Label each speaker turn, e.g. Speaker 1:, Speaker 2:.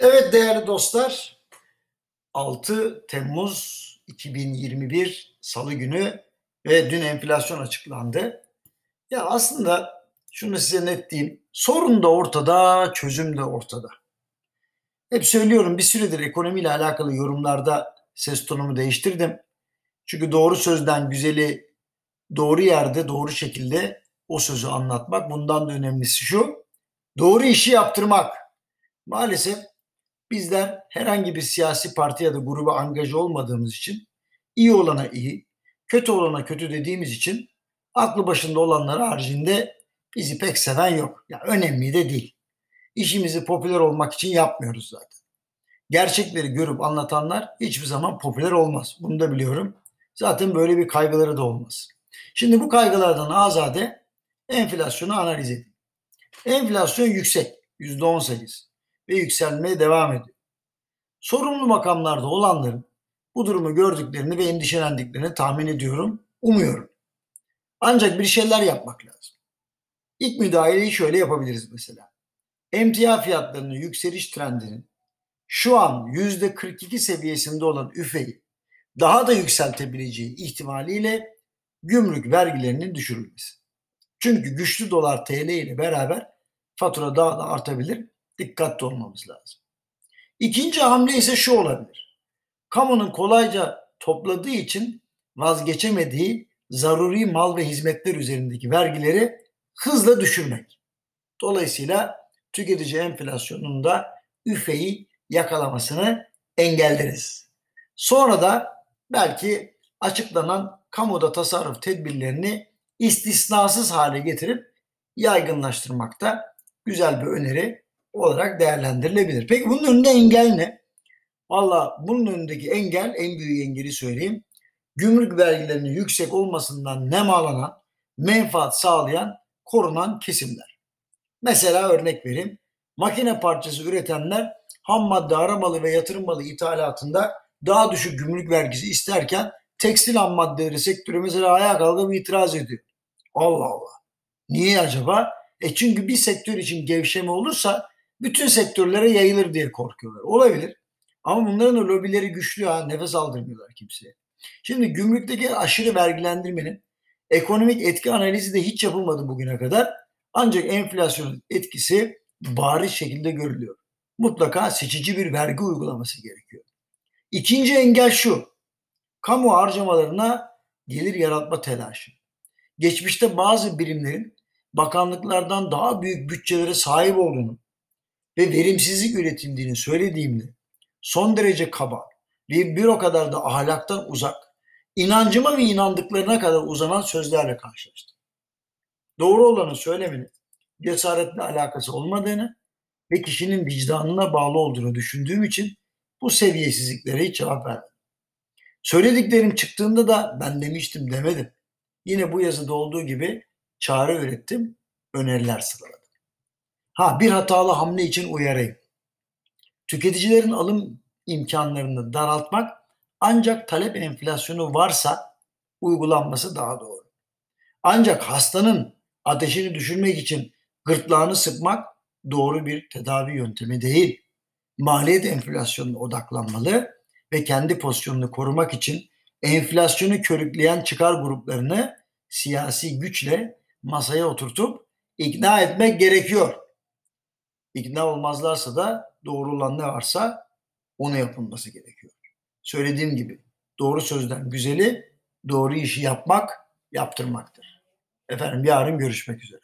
Speaker 1: Evet değerli dostlar, 6 Temmuz 2021 Salı günü ve dün enflasyon açıklandı. Ya aslında şunu size net diyeyim, sorun da ortada, çözüm de ortada. Hep söylüyorum bir süredir ekonomiyle alakalı yorumlarda ses tonumu değiştirdim. Çünkü doğru sözden güzeli doğru yerde, doğru şekilde o sözü anlatmak. Bundan da önemlisi şu, doğru işi yaptırmak. Maalesef Bizler herhangi bir siyasi parti ya da gruba angaja olmadığımız için iyi olana iyi, kötü olana kötü dediğimiz için aklı başında olanlar haricinde bizi pek seven yok. Ya önemli de değil. İşimizi popüler olmak için yapmıyoruz zaten. Gerçekleri görüp anlatanlar hiçbir zaman popüler olmaz. Bunu da biliyorum. Zaten böyle bir kaygıları da olmaz. Şimdi bu kaygılardan azade enflasyonu analiz edin. Enflasyon yüksek. %18 ve yükselmeye devam ediyor. Sorumlu makamlarda olanların bu durumu gördüklerini ve endişelendiklerini tahmin ediyorum, umuyorum. Ancak bir şeyler yapmak lazım. İlk müdahaleyi şöyle yapabiliriz mesela. Emtia fiyatlarının yükseliş trendinin şu an %42 seviyesinde olan üfeyi daha da yükseltebileceği ihtimaliyle gümrük vergilerinin düşürülmesi. Çünkü güçlü dolar TL ile beraber fatura daha da artabilir dikkatli olmamız lazım. İkinci hamle ise şu olabilir. Kamunun kolayca topladığı için vazgeçemediği zaruri mal ve hizmetler üzerindeki vergileri hızla düşürmek. Dolayısıyla tüketici enflasyonunda üfeyi yakalamasını engelleriz. Sonra da belki açıklanan kamuda tasarruf tedbirlerini istisnasız hale getirip yaygınlaştırmakta güzel bir öneri olarak değerlendirilebilir. Peki bunun önünde engel ne? Valla bunun önündeki engel en büyük engeli söyleyeyim. Gümrük vergilerinin yüksek olmasından nemalanan, menfaat sağlayan, korunan kesimler. Mesela örnek vereyim. Makine parçası üretenler ham madde, aramalı ve yatırım malı ithalatında daha düşük gümrük vergisi isterken tekstil ham maddeleri sektörü mesela ayağa kalkıp itiraz ediyor. Allah Allah. Niye acaba? E çünkü bir sektör için gevşeme olursa bütün sektörlere yayılır diye korkuyorlar. Olabilir. Ama bunların da lobileri güçlü ha. Nefes aldırmıyorlar kimseye. Şimdi gümrükteki aşırı vergilendirmenin ekonomik etki analizi de hiç yapılmadı bugüne kadar. Ancak enflasyonun etkisi bariz şekilde görülüyor. Mutlaka seçici bir vergi uygulaması gerekiyor. İkinci engel şu. Kamu harcamalarına gelir yaratma telaşı. Geçmişte bazı birimlerin bakanlıklardan daha büyük bütçelere sahip olduğunu ve verimsizlik üretildiğini söylediğimde son derece kaba ve bir o kadar da ahlaktan uzak, inancıma ve inandıklarına kadar uzanan sözlerle karşılaştım. Doğru olanı söylemenin cesaretle alakası olmadığını ve kişinin vicdanına bağlı olduğunu düşündüğüm için bu seviyesizliklere hiç cevap vermedim. Söylediklerim çıktığında da ben demiştim demedim. Yine bu yazıda olduğu gibi çare ürettim, öneriler sıraladım. Ha bir hatalı hamle için uyarayım. Tüketicilerin alım imkanlarını daraltmak ancak talep enflasyonu varsa uygulanması daha doğru. Ancak hastanın ateşini düşürmek için gırtlağını sıkmak doğru bir tedavi yöntemi değil. Maliyet enflasyonuna odaklanmalı ve kendi pozisyonunu korumak için enflasyonu körükleyen çıkar gruplarını siyasi güçle masaya oturtup ikna etmek gerekiyor. İkna olmazlarsa da doğru olan ne varsa onu yapılması gerekiyor. Söylediğim gibi doğru sözden güzeli doğru işi yapmak, yaptırmaktır. Efendim yarın görüşmek üzere.